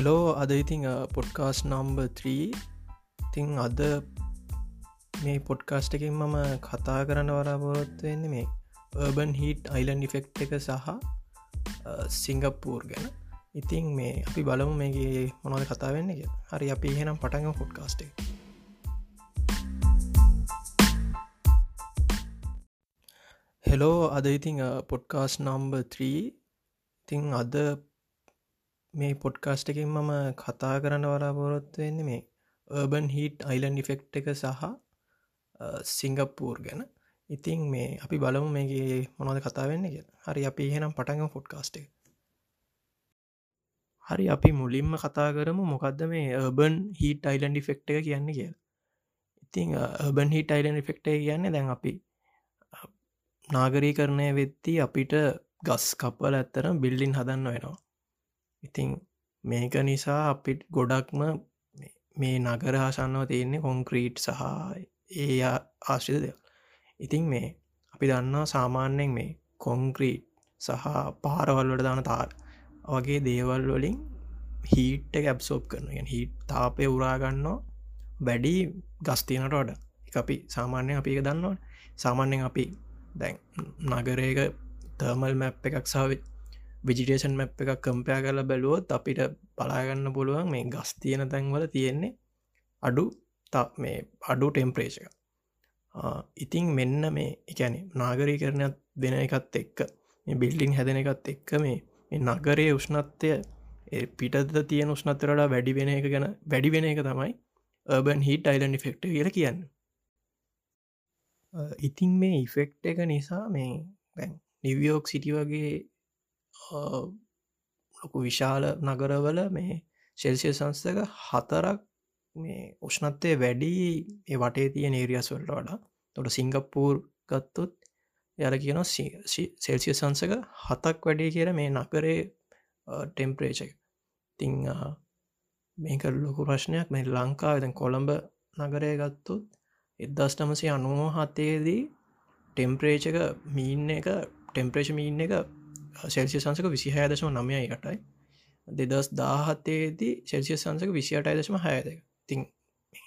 Hello අද ඉතිං podcast number 3 තිං අද මේ පොඩ්කාස්ට එකින් මම කතා කරන්න වරාපොරොත්තු වෙන්න මේර්බන් හිට අයිලන්් ෆෙක්් එක සහ සිංගප්පූර් ගැන. ඉතිං මේ අපි බලමු මේගේ මොනද කතා වෙන්න කිය හරි අපි එහෙනම් පටග පොඩ්කාස්ට හෙලෝ අද ඉතිං පොඩ්කාස් නම්බ 3 තිං අද මේ පොඩ්කාස්ට එකින් මම කතා කරන්න වරාපොරොත්තු වෙන්න මේර්බන් හිට අයිලන්් ෆෙක්් එක සහ සිංගප්පූර් ගැන. ඉතිං මේ අපි බලමු මේගේ මොනොද කතා වෙන්න කිය හරි අපි එහෙනම් පටග ෆොඩ්කාස්ට හරි අපි මුලින්ම කතා කරමු මොකක්ද මේර්බන් හිට අයිලන්ඩි ෆෙක්් එක කියන්නේ කිය ඉතිං බන් හිට අයිලන් ෆෙක්් කියන්නේ දැන් අපි නාගරී කරණය වෙත්ති අපිට ගස් කප්වල ඇත්තර බිල්ලින් හදන්න වෙනවා. ඉතිං මේක නිසා අපිට ගොඩක්ම මේ නගර හසන්නව තියෙන්නේ කොන්ක්‍රීට් සහ ඒ ආශ්‍රිත දෙයක්. ඉතිං මේ අපි දන්නා සාමාන්‍යයෙන් මේ කොන්ක්‍රීට් සහ පාරවල්වට දාන තාර. වගේ දේවල් වලින් හීට්ට ඇබ්සෝප් කරන හිට තාපය උරාගන්නවා වැඩි ගස්තියනට වඩ. එක අපි සාමාන්‍යය අපි එක දන්නවා සාමාන්‍යෙන් අපි දැන් නගරේක තර්මල් මැප් එකක් සාවිත් විජිටේෂන් මැප් එකක් කම්පයා කරලා බැලුවොත් අපිට බලාගන්න පුළුවන් මේ ගස් තියෙන තැන්වල තියෙන්නේ අඩු මේ අඩු ටෙම්පරේෂක ඉතිං මෙන්න මේ එකැන නාගරී කරණයක් දෙන එකත් එක්ක මේ බිල්ඩිං හැදෙන එකත් එක්ක මේ නගරයේ උෂ්ණත්වය පිටද තියෙන උෂ්නත්තරට වැඩි වෙන එක ගැන වැඩි වෙන එක තමයි බන් හිට අයිලන්ඩ ෆෙක්ට කියල කියන්න. ඉතින් මේ ඉෆෙක්් එක නිසා මේ දැන් නිවියෝක් සිටි වගේ ලොකු විශාල නගරවල මේ ශෙල්සිය සංස්ථක හතරක් මේ උෂ්ණත්වය වැඩි ඒ වටේ තිය නේරියස්වලට වඩා. තොට සිංගප්පූර් ගත්තොත් යර කියන සෙල්සිය සංසක හතක් වැඩේ කියර මේ නකරේ ටෙම්පරේචක තිං මේක ලොකු ප්‍රශ්නයක්. මේ ලංකා දැන් කොළඹ නගරය ගත්තුත් එදස් නමසේ අනුව හතේදී ටෙම්පරේචක මීන්න එක ටෙම්පරේෂ මීන්න එක සෙල්සිය සංසක විසිහය දශම නමය එකටයි. දෙදස් දාහත්තේදී සෙල්සිය සංසක විසිට අයිදශම හැදක තිං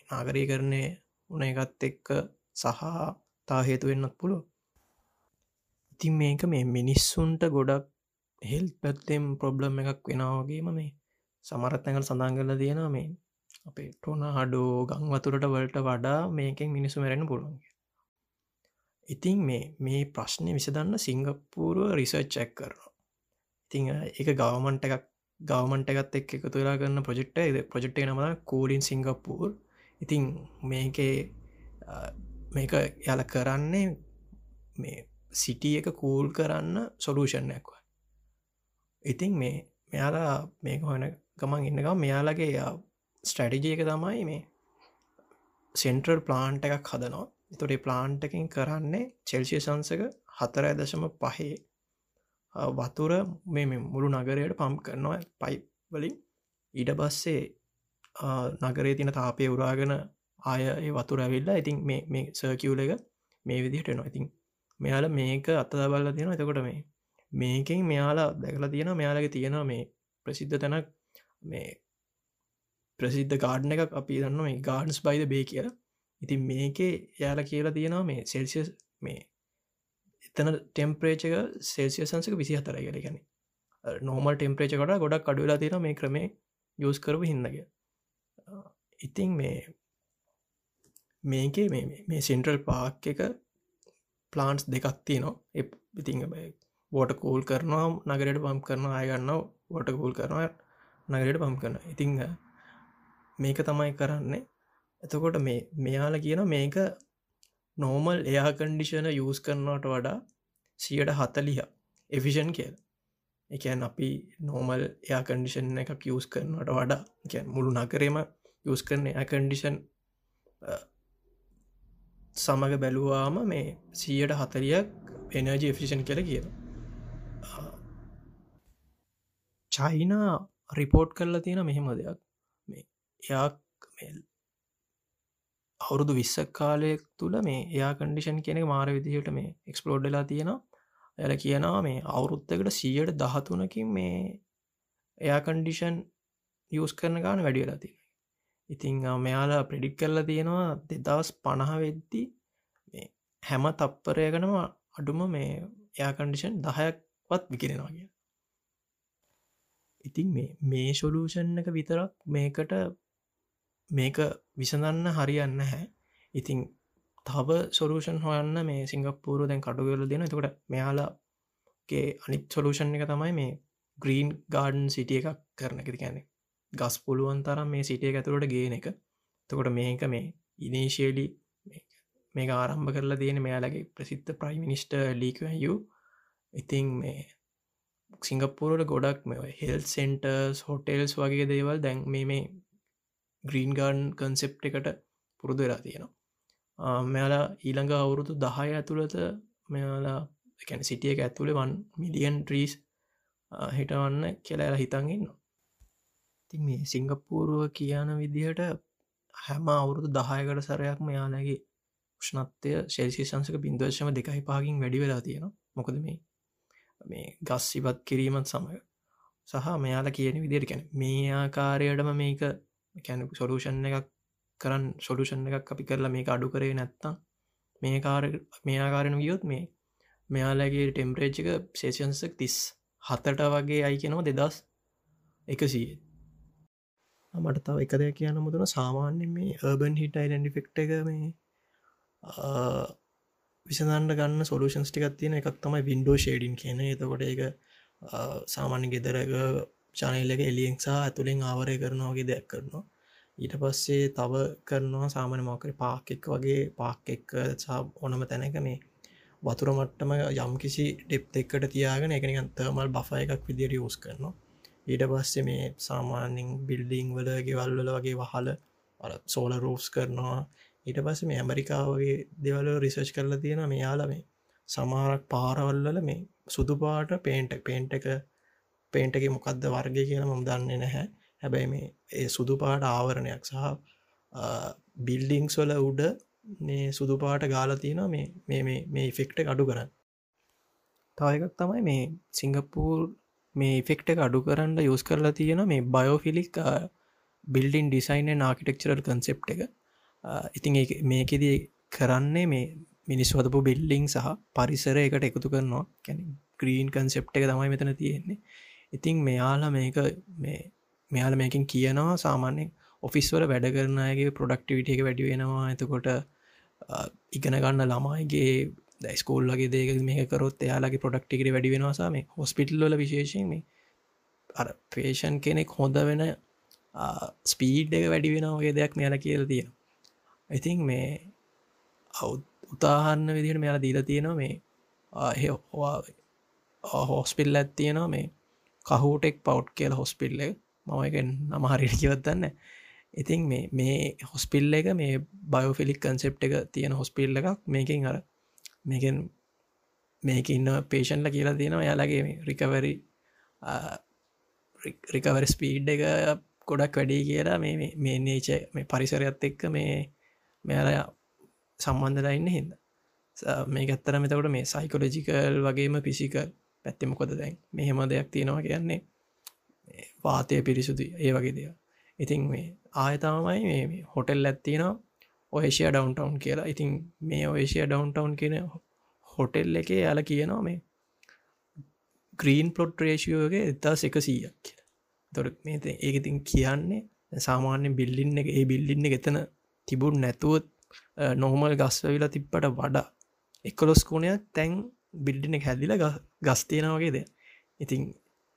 නාගරී කරණය උන එකත් එක්ක සහ තා හේතු වෙන්නත් පුළුව ඉතින් මේක මේ මිනිස්සුන්ට ගොඩක් හෙල් පැත්තෙම් ප්‍රොබ්ලම් එකක් වෙනවාගේම මේ සමරත්තැඟල් සඳන් කරල තියෙන මේ අපේ ටොන හඩෝ ගං වතුරට වලට වඩා මේකෙන් මිනිසු මැරෙන පුළුවන්ගේ ඉතින් මේ මේ ප්‍රශ්නය විසදන්න සිංගප්පූරුව රිසර්ච් චැක් කරනවා. ඉතිං එක ගවමන්ට එකක් ගවමන්ට එකත් එක් එකතු වෙලා කරන්න ප්‍රජෙක්්ට ප්‍රජෙක්්ට නම කූලින් සිංගප්පූර් ඉතිං මේකේ මේක යල කරන්නේ මේ සිටිය එක කූල් කරන්න සොලූෂණයක්ව ඉතිං මේ මෙයාලා මේක හොන ගමන් ඉන්නකම් මෙයාලගේ ස්ටඩිජය එක තමයි මේ සෙන්ටරල් ප්ලාන්ට එකක් හදනවා. තොටේ ප්ලාන්ටකින් කරන්නේ චෙල්සිය සංසක හතර දශම පහේ වතුර මේ මුළු නගරයට පම් කරනවා පයි වලින්. ඊට පස්සේ නගරේ තින තාපය උරාගෙන ආය වතුර ඇවිල්ලා ඉතින් මේ සර්කියවල එක මේ විදිහට නවා ඉතින් මෙයාල මේක අත්ත දබල්ල තියෙන එතකොට මේ මේකින් මෙයාලා දැකලා තියෙන මෙයාලගේ තියෙනවා මේ ප්‍රසිද්ධ තැනක් මේ ප්‍රසිද්ධ ගාඩන එකක් අපි දන්න මේ ගාඩන්ස් බයිද බේ කියලා. ඉතින් මේකේ යාල කියලා තියෙනවා මේ සෙල්සිියස් මේ එතන ටෙම්පරේචක සෙල්සිය සංසක විසි හතර කියල. ගැන නෝමල් ටෙම්පරේචකට ගොඩක් අඩුවෙලා තියෙන මේ ක්‍රමේ යස් කරපු හින්නග ඉතිං මේ මේකේ මේ සෙන්ට්‍රල් පාක් එක ප්ලාන්ස් දෙකක් තියනවා. ඉතිං වෝට කූල් කරනවා නගරයට පම් කරන අයගන්න වෝට කූල් කරනවා නගරයට පම් කරන ඉතිං මේක තමයි කරන්නේ. එතකොට මේ මෙයාල කියන මේක නෝමල් එයා කන්ඩිෂන යස් කරනවට වඩා සියට හතලිහ එෆිෂන් කියල්. එකන් අපි නෝමල් එයා කන්ඩිෂන් එකක් යස් කරනවට වඩා ගැන් මුළු නකරේම යස් කරන කන්ඩිෂන් සමග බැලුවාම මේ සීයට හතරියක් එනජි එෆිෂන් කර කියල චයිනා රිපෝට් කරලා තියෙන මෙහෙම දෙයක්. මේ එයා අවුරුදු විස්සක් කාලයක් තුළ මේ එයා කන්ඩිෂන් කෙනෙ මාර විදිහට මේ එක්ස්පලෝඩ්ඩලා තියෙනවා. ඇල කියනවා මේ අවුරුත්තකට සියයට දහතුනකින් මේ එයා කන්ඩිෂන් යස් කරන ගාන වැඩි වෙලා තියෙන ඉතිං මෙයාලා ප්‍රඩික් කරලා තියෙනවා දෙදස් පණහ වෙද්දි හැම තප්පරයකනම අඩුම මේ යාකන්ඩිෂන් දහයක්වත් විකිරෙනවා කිය ඉතින් මේ මේ ශොලූෂන් එක විතරක් මේකට මේක විසඳන්න හරියන්න හැ ඉතිං තව සොලූෂන් හොයන්න මේ සිංගප්පූරු දැන් කටුගල දෙන තකොට මෙයාලාගේ අනිත් සොලූෂන් එක තමයි මේ ග්‍රීන් ගාඩන් සිටිය එකක් කරන එක. කියන්නේ ගස් පුළුවන් තරම් මේ සිටිය ඇතුළට ගේන එක. තකොට මේක මේ ඉනේශේලි මේ ආරම්භ කරලා තියෙන මෙයාලගේ ප්‍රසිද්ධ ප්‍රයිමිනිස්ට ලීකයු ඉතිං මේ සිංගප්පුරට ගොඩක් මේ හෙල් සෙන්ටර්ස් හොටෙල්ස් වගේ දේවල් දැන් මේ මේ ග්‍රීන් ගාන් කන්සෙප් එකට පුරුදු වෙලා තියෙනවා. මෙයාලා ඊළඟ අවුරුදු දහය ඇතුළත මෙයාලා එකැන සිටියක ඇතුළේ වන් මිලියන් ට්‍රීස් හිටවන්න කියලා හිතන්ගන්නවා ති මේ සිංගප්පූරුව කියන විදිහට හැම අවුරුදු දහයකට සරයක් මෙයාලගේ ෂ්නත්වය ශෙල්සි සංසක බින්දර්ශම දෙකයි පාගින් වැඩි වෙලා තියෙනවා. මොකද මේ මේ ගස් ඉවත් කිරීමත් සමඟ සහ මෙයාල කියන විදිර කැන මේ ආකාරයටම මේක කැන සොලූෂන් එකක් කරන්න සොලූෂන් එකක් අපි කරලා මේක අඩු කරේ නැත්තම් මේ කාර මේ ආකාරණ වියොත් මේ මෙයාලගේ ටෙම්පරේච්චික සේෂන්සක් තිස් හතට වගේ අයි කියනවා දෙදස් එකසීත් මට තව එක දෙයක් කියන්න මුතුන සාමාන්‍ය මේර්බන් හිට යිඩන්ඩිෆෙක්ට එක මේ විසඳන්න ගන්න සොලූෂන්ස් ටිකක් තියෙන එකක් තමයි වින්ඩෝ ෂේඩින් කියන එතකොට එක සාමාන්‍ය ගෙදරක චනල්ලක එලියෙක්සා ඇතුළෙන් ආවරය කරනවාගේ දෙයක් කරනවා. ඊට පස්සේ තව කරනවා සාමාන්‍ය මොකර පාක් එක් වගේ පාක් එක් ඕනම තැනක මේ වතුර මට්ටම යම් කිසි ඩෙප් එක්කට තියාගෙන එකනිකන් තර්මල් බෆ එකක් විදිට යස් කරනවා. ඊට පස්සේ මේ සාමාන්‍යින් බිල්ඩිං වල ගෙවල්වල වගේ වහල සෝල රෝස් කරනවා. ඊට පස්ස මේ ඇමරිකාවගේ දෙවල රිසර්ච් කරලා තියෙන මෙයාල මේ සමාරක් පාරවල්වල මේ සුදුපාට පේන්ට පේන්ට එක පේන්ට එක මොකක්ද වර්ගය කියන මම දන්නේ නැහැ. හැබැයි මේ ඒ සුදුපාට ආවරණයක් සහ බිල්ඩිංස් වල උඩ මේ සුදුපාට ගාල තියෙන මේ මේ ෆෙක්ට අඩු කරන්න. තායකක් තමයි මේ සිංගප්පූර් මේ ෆෙක්ට එක අඩු කරන්න යස් කරලා තියෙන මේ biophilic building design architectural concept එක. ඉතින් මේකෙද කරන්නේ මේ මිනිස්වදපු බිල්ලිං සහ පරිසර එකට එකතු කරනවා. කැන ග්‍රීන් කන්සෙප් එක තමයි මෙතන තියෙන්නේ. ඉතිං මෙයාලා මේක මේ මෙයාල මේකින් කියනවා සාමාන්‍යෙන් ඔෆිස්වල වැඩ කරනයගේ ප්‍රොඩක්ටිවිට එක වැඩි වෙනවා. එතකොට ඉගෙන ගන්න ළමයිගේ ස්කෝල් වගේ දේක මේ කරොත් එයාලගේ පොඩක්ටිකට වැඩි වෙනවාසා මේ හොස්පිටල්ල විශේෂයෙන් මේ අර පේෂන් කෙනෙක් හොඳ වෙන ස්පීඩ් එක වැඩි වෙන වගේ දෙයක් මෙයාල කියල තියෙන ඉතින් මේ උතාහන්න විදිහට මෙයාල දීල තියෙනවා මේ හෝස්පිල් ඇත් තියෙනවා මේ කහුටෙක් පවට් කියල හොස්පිල්ල මම එක නම හරිට කිවත්දන්න ඉතින් මේ මේ හොස්පිල්ල එක මේ බයෝෆිලික් කන්සෙප් එක තියෙන හොස්පිල්ල එකක් මේකින් අර මේකෙන් මේක ඉන්න පේෂන්ල කියලා තියෙනවා යාලගේ රිකවරි රිකවර ස්පීඩ් එක ගොඩක් වැඩි කියලා මේ මේ නේච මේ පරිසරයත් එක්ක මේ මෙයාල සම්බන්ධලා ඉන්න හිද මේ ඇත්තර මෙතකොට මේ සයිකොලජිකල් වගේම පිසිකල් පැත්තිමකොද දැන්? මෙහෙම දෙයක් තියෙනවා කියන්නේ වාතය පිරිසුදු ඒ වගේ දෙය ඉතින් මේ ආයතාමයි මේ හොටෙල් ඇත්තිනවා ඔේෂය ඩවන්ටවන් කියලා. ඉතින් මේ ඔේෂය ඩවන්ටවන් කියන හොටෙල් එක යාල කියනවා මේ ග්‍රීන් පලොට් රේෂියෝගේ එතා එක සීයක් කියලා. තොට මේ ඒකඉතින් කියන්නේ සාමාන්‍ය බිල්ලින්න එක ඒ බිල්ලින්න එතන තිබුණ නැතුවත් නොහමල් ගස්වවිලා තිබ්බට වඩා එකොලොස් කෝණයක් තැන් බිල්ඩින හැදිල ගස්තියනවගේද ඉතින්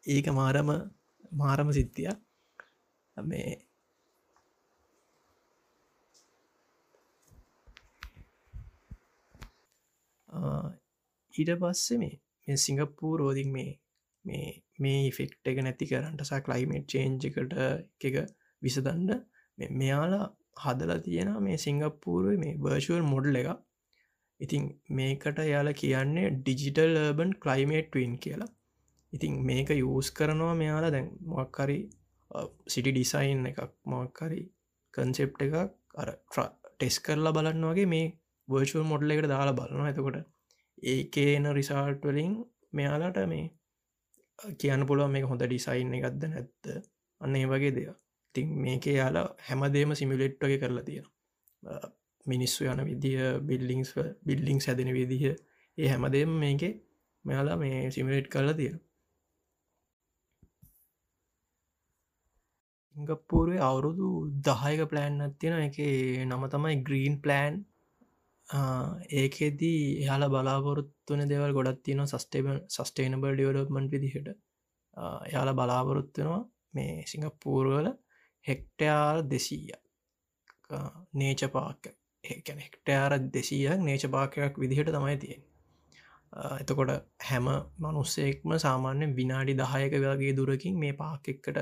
ඒක මාරම මාරම සිද්ධිය මේ ඊට පස්සේ මේ මේ සිංගප්පූ රෝදින් මේ මේ මේ ෆෙක්ට එක නැති කරන්නටසා කලයිමේට් චේන්ජකට එක විසදන්ඩ මෙයාලා හදලා තියෙන මේ සිංගප්පූරුව මේ වර්ෂුවල් මොඩල් එක ඉතින් මේකට යාල කියන්නේ ඩිජිටල් ලර්බන් කලයිමේට්වන් කියලා. ඉතින් මේක යස් කරනවා මෙයාලා. දැන් මොක්කරි සිටි ඩිසයින් එකක් මොක්කරි කන්සෙප් එකක් අර ටෙස් කරලා බලන්න වගේ මේ වර්ෂුවල් මොඩල එකට දාලා බලනවා. එතකොට ඒකේන රිසාල්ට් වලින් මෙයාලාට මේ කියන්න පුළුව මේ හොඳ ඩිසයින් එකක්ද නැත්ත අන්න ඒ වගේ දෙයක්. තින් මේක යාලා හැමදේම සිමිලෙට් වගේ කරලා තියෙන මිනිස්සු යන විදිහ බිල්ලිංස් බිල්ලිං හැදෙන විදිහ ඒ හැමදේම මේක මෙයාලා මේ සිමිලේට් කරලා තියෙන ඉංගප්පූරුවේ අවුරුදු දහයක ප්ලෑන් අත්තියෙන එක නම තමයි ග්‍රීන් ප්ලෑන් ඒකෙදී එයාල බලාපොරොත්තුවන දෙවල් ගොඩත් තියෙන සස්ටේබ සස්ටේනබල් ඩියවලප්මන්් විදිහට. එයාල බලාපොරොත්වෙනවා මේ සිංගප්පූර්වල හෙක්ටයාර් දෙසීය නේච පාක ඒැන හෙක්ටයාර දෙසීයක් නේච පාකයක් විදිහට තමයි තියෙන් එතකොට හැම මනුස්සෙක්ම සාමාන්‍යෙන් විනාඩි දහයක වගේ දුරකින් මේ පාක් එක්කට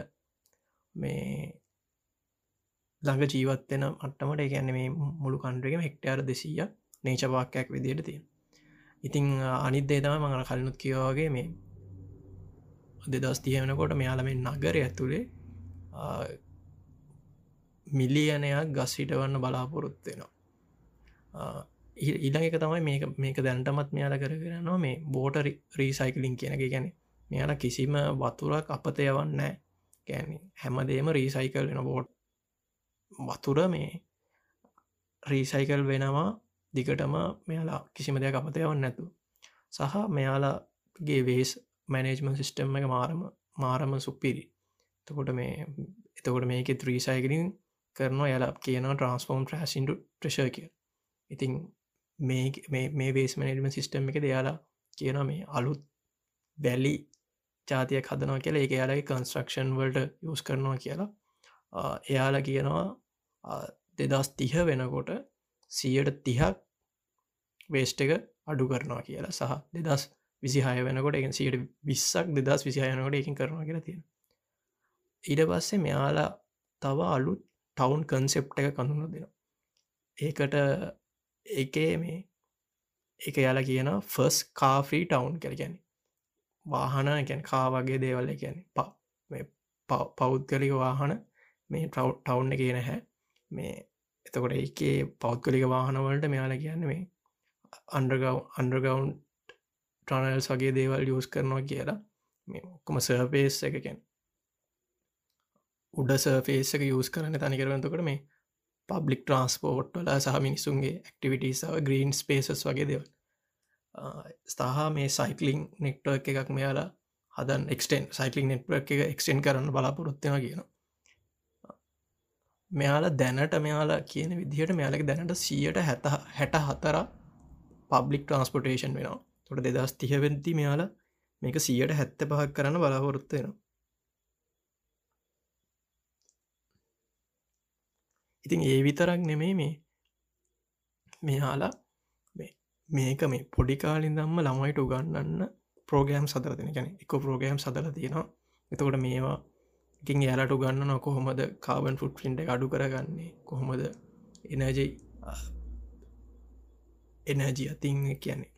මේ ළඟ ජීවත්වෙන අටමට ගැන මේ මුළු කන්ඩ්‍රගම හෙක්ටයාර දෙසීය නේචපාක්කයක් විදියට තියෙන ඉතිං අනිදේ තම මඟල කලනුත් කියවාගේ මේ දෙදස් තියනකොට මෙයාලම නගර ඇතුළේ මිලියනයක් ගස්හිටවන්න බලාපොරොත්වෙනවා ඊළඟ එක තමයි මේක මේක දැන්ටමත් මෙයාල කර කරනවා මේ බෝට රීසයිකලින් කියනක ගැන මෙයාල කිසිම වතුරක් අපතයවන්න ගැන හැමදේම රීසයිකල් වෙන බෝට් වතුර මේ රීසයිකල් වෙනවා. දිගටම මෙයාලා කිසිම දෙයක් අපතයවන්න නැතු සහ මෙයාලාගේ වේස් මැනේජ්මන් සිිස්ටම් එක මාරම මාරම සුප්පිරි එතකොට මේ එතකොට මේක ත්‍රීසයිකලින් කරනවා. යලා කියනවා ට්‍රන්ස්ෆෝර්ම් ට්‍රසින්ට ට්‍රශ කිය ඉතින් මේ වේස් මනේජම සිිස්ටම් එක දෙයාලා කියන මේ අලුත් බැලි ජාතියක් හදනවා කියලා. ඒ යාලගේ කන්ස්ට්‍රක්ෂන් වලට යස් කරනවා කියලා. එයාලා කියනවා දෙදස් තිහ වෙනකොට සියට තිහක් වේස්ට එක අඩු කරනවා කියලා. සහ දෙදස් විසිහය වෙනකොට එක සියට විස්සක් දෙදස් විසිහයනකොට එකින් කරනවා කියලා තියෙන ඊට පස්සේ මෙයාලා තව අලුත් ටවුන් කන්සෙප් එක කඳුන දෙන ඒකට එකේ මේ එක යාලා කියන ෆස් කාෆී ටවුන් කැරගැන වාහන ගැන කා වගේ දේවල්ල ගැන පෞද්ගලික වාහන මේ ටවුන් එක නැහැ. මේ එතකොට එකේ පෞද්ගලික වාහනවලට මෙයාල කියන්න මේ අන්ඩගව අන්ඩගවන්් ටනල්ස් වගේ දේවල් යස් කරනවා කියලා. මේ ඔක්කොම සර්පේස් එකකැන් උඩ සර්ෆේසක යස් කරන්න තනිකරවතකට මේ පබ්ලික් ට්‍රන්ස්පෝට් වල සහ මිනිසුන්ගේ ඇක්ටිවිටසාව ග්‍රීන් ස්පේසස් වගේ දෙවල්. ස්ථහා මේ සයිකලිං නෙක්ටර් එකක් මෙයාලා හදන් එක්ටන් සයිකලින් නෙට්වක් එක එක්ටෙන් කරන්න බලාපොරොත්වෙන කියනවා. මෙයාලා දැනට මෙයාලා කියන විදිහට මෙයාලක දැනට සියට හැත හැට හතර පබ්ලික් ට්‍රන්ස්පොටේෂන් වෙනවා. තොට දෙදස් තිහවෙන්ති මෙයාලා මේක සියට හැත්ත පහක් කරන්න බලාපොරොත්වෙනවා ඉතින් ඒ විතරක් නෙමේ මේ මෙයාලා මේක මේ පොඩිකාලින් දම්ම ළමයිට උගන්නන්න ප්‍රෝගෑම් සදර දෙන. ගැන එක ප්‍රෝගෑම් සදල තියෙනවා. එතකොට මේවා ඉතින් යාලට ගන්න නො කොහොමද කාබන් ෆුට් ින්ට අඩු කරගන්නේ? කොහොමද එනජයි එනජී අතින් කියන්නේ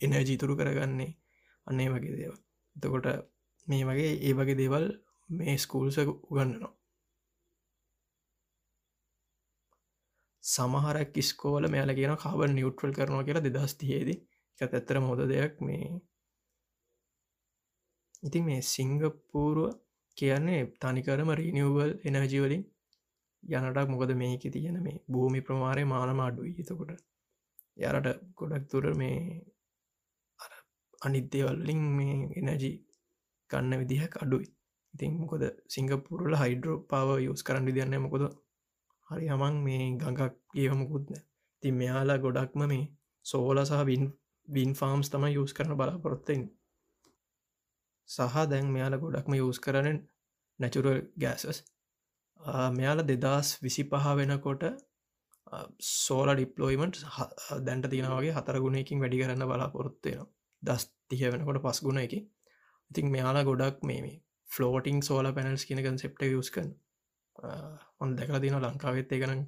එනජී තුරු කරගන්නේ? අන්නේ වගේ දේව එතකොට මේ වගේ ඒ වගේ දේවල් මේ ස්කූල්ස උගන්නනවා සමහරක් ස්කෝල මෙයාල කියන කාබන් නිියුට්‍රල් කරනවා කියලා දෙදස් තියේදී එක ඇත්තර මොද දෙයක් මේ. ඉතින් මේ සිංගප්පූරුව කියන්නේ තනිකරම රීනිවබල් එනජිවලින් යනටක් මොකද මේක තියෙන මේ භූමි ප්‍රමාරය මානම අඩුයි. එතකොට යාරට ගොඩක් තුර මේ අනිත්‍යවල්ලින් මේ එනජී ගන්න විදිහක් අඩුයි. ඉතින් මොකොද සිංගපුරල හයිඩ්‍රෝ පව යස් කරන්න විදින්න මොකොද හරි හමන් මේ ගඟක් ඒවමකුත්න තින් මෙයාලා ගොඩක්ම මේ සෝල සහ වින් වින් ෆාම්ස් තම යස් කරන බලාපොරොත්තෙන් සහ දැන් මෙයාල ගොඩක්ම යස් කරන නැචුරල් ගෑසස් මෙයාල දෙදස් විසි පහ වෙනකොට සෝල ඩිප්ලෝයිමට දැන්ට තියෙනවගේ හතර ගුණයකින් වැඩි කරන්න බලාපොරොත්වයන දස් තිහ වෙනකොට පස් ගුණ එක ඉතින් මෙයාලා ගොඩක් මේ ෆලෝටිං සෝල පැනල්ස් කියන කන්සෙප්ට යස්කන් ඔන් දැකල තින ලංකාවෙත් එකන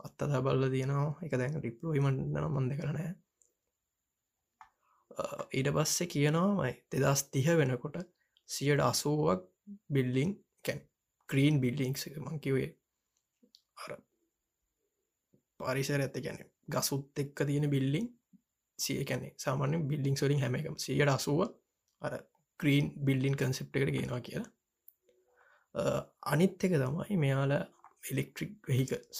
අත්තදා බල්ල තියනවා. එක දැන් රිප්ලෝයිමට නම් මන්ද කරනෑ ඊට පස්සේ කියනවාමයි දෙදස් තිහ වෙනකොට සියට අසුවක් බිල්ලිං කැන් ක්‍රීන් බිල්ලිංක් මංකිවේ අර පරිසර ඇත ගැන ගසුත් එක්ක තියෙන බිල්ලිං සිය කැනෙ සාමාන්‍ය බිල්ලිං සොලින් හැමකම් සියට අසුව අර ක්‍රීන් බිල්ලින් කන්සෙප්ට එකට ගෙනවා කියලා. අනිත් එක තමයි මෙයාල ඉලෙක්ට්‍රික් වෙහිකල්ස්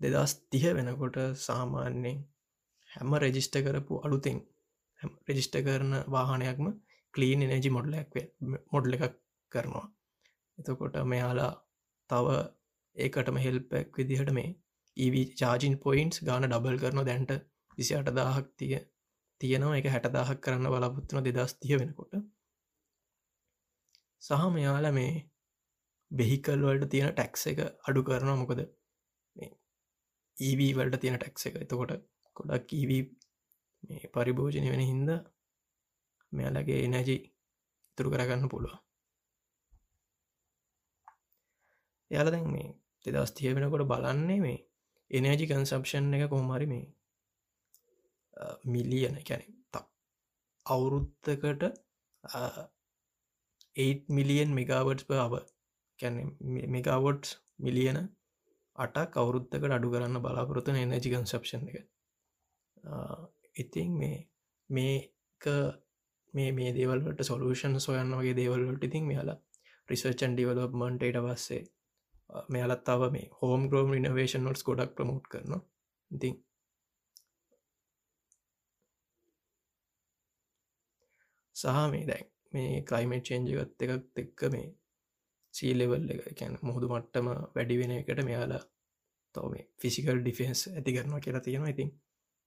දෙදස් තිහ වෙනකොට සාමාන්‍යෙන් හැම රෙජිස්ට කරපු අලුතෙන් රෙජිස්ට කරන වාහනයක්ම කලීන් එනජි මොඩ්ලක් මොඩ්ල එකක් කරනවා. එතකොට මෙයාලා තව ඒකටම හෙල්පැක් විදිහට මේ ඒව චාජින් පොයින්ස් ගාන ඩබල් කරන දැන්ට විසි අට දාහක් තිය තියෙනවා. එක හැටදාහක් කරන්න බලාපොත්තුන දෙදස් තිය වෙනකොට. සහ මෙයාල මේ බෙහිකල් වලට තියෙන ටැක්ස එක අඩු කරනවා මොකද? ඒවී වලට තියෙන ටැක්ස එක. එතකොට කොඩක් ඊවී මේ පරිභෝජනය වෙන හින්ද මෙයාලගේ එනජි ඉතුරු කරගන්න පුළුව යාල දැන් මේ දෙදස් තිය වෙනකොට බලන්නේ මේ එනජි කන්සප්ෂන් එක කොහමරි මේ මිලියන කැන අවුරුත්තකට 8 මිලියන් මෙගාවට් අව කැන මෙගාවොට් මිලියන අටක් අවුරුත්තකට අඩු කරන්න බලාපොරොත්තුන එනජි කන්සප්ෂන් එක. ඉතින් මේ මේක මේ මේ දේවල්ට සොලූෂන් සොයන්න වගේ දේවල්ලට ඉතින් මෙයාලා රිසර්චන් ඩිවලොප්මන්ටට පස්සේ මෙයාලත් අව මේ හෝම් ග්‍රෝම් ඉනවේෂන් නොටස් ගොඩක් ප්‍රමෝට් කරන ඉතින් සහ මේ දැන් මේ කයිමට චේන්ජගත් එකත් එක්ක මේ සීලෙවල් එක. කැන මුහුදු මට්ටම වැඩි වෙන එකට මෙයාලා තව මේ ෆිසිකල් ඩිෆෙන්ස් ඇති කරනවා කියලා තියෙනවා. ඉතින්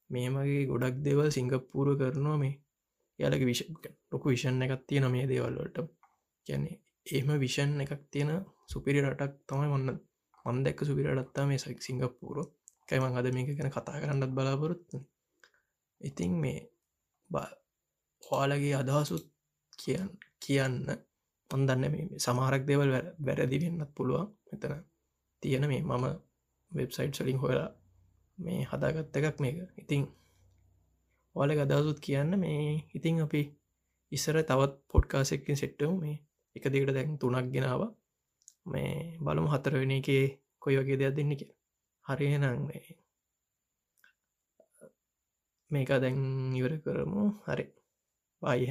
මේ මගේ ගොඩක් දෙවල් සිංගප්පූර කරනවා මේ යාලක විශ ලොකු විෂන් එකක් තියෙන මේ දේවල්වලට කියන්නේ ඒම විෂන් එකක් තියෙන සුපිරි රටක් තමයි ඔන්න මන්දැක්ක සුපිරටත්තා මේ සක් සිංගප්පූරෝ කයිමං අද මේක ගැන කතා කරන්නත් බලාපොරොත්තු ඉතින් මේ ඔයාලගේ අදහසුත් කියන්න කියන්න පොන්දන්න මේ සමාරක් දෙවල් වැරදි වෙන්නත් පුළුවන්. මෙතන තියෙන මේ මම වෙබ්සයිට් සලින් හොලා මේ හදාගත්ත එකක් මේක. ඉතිං ඔල ගදසුත් කියන්න මේ ඉතිං අපි ඉස්සර තවත් පොඩ්කාසෙක්කින් සෙට්ටව මේ එක දෙකට දැන් තුනක් ගෙනාව. මේ බලමු හතරවෙන එක කොයි වගේ දෙයක් දෙන්න කිය හරිනම් මේ මේක දැන් ඉවර කරමු. හරි. පාය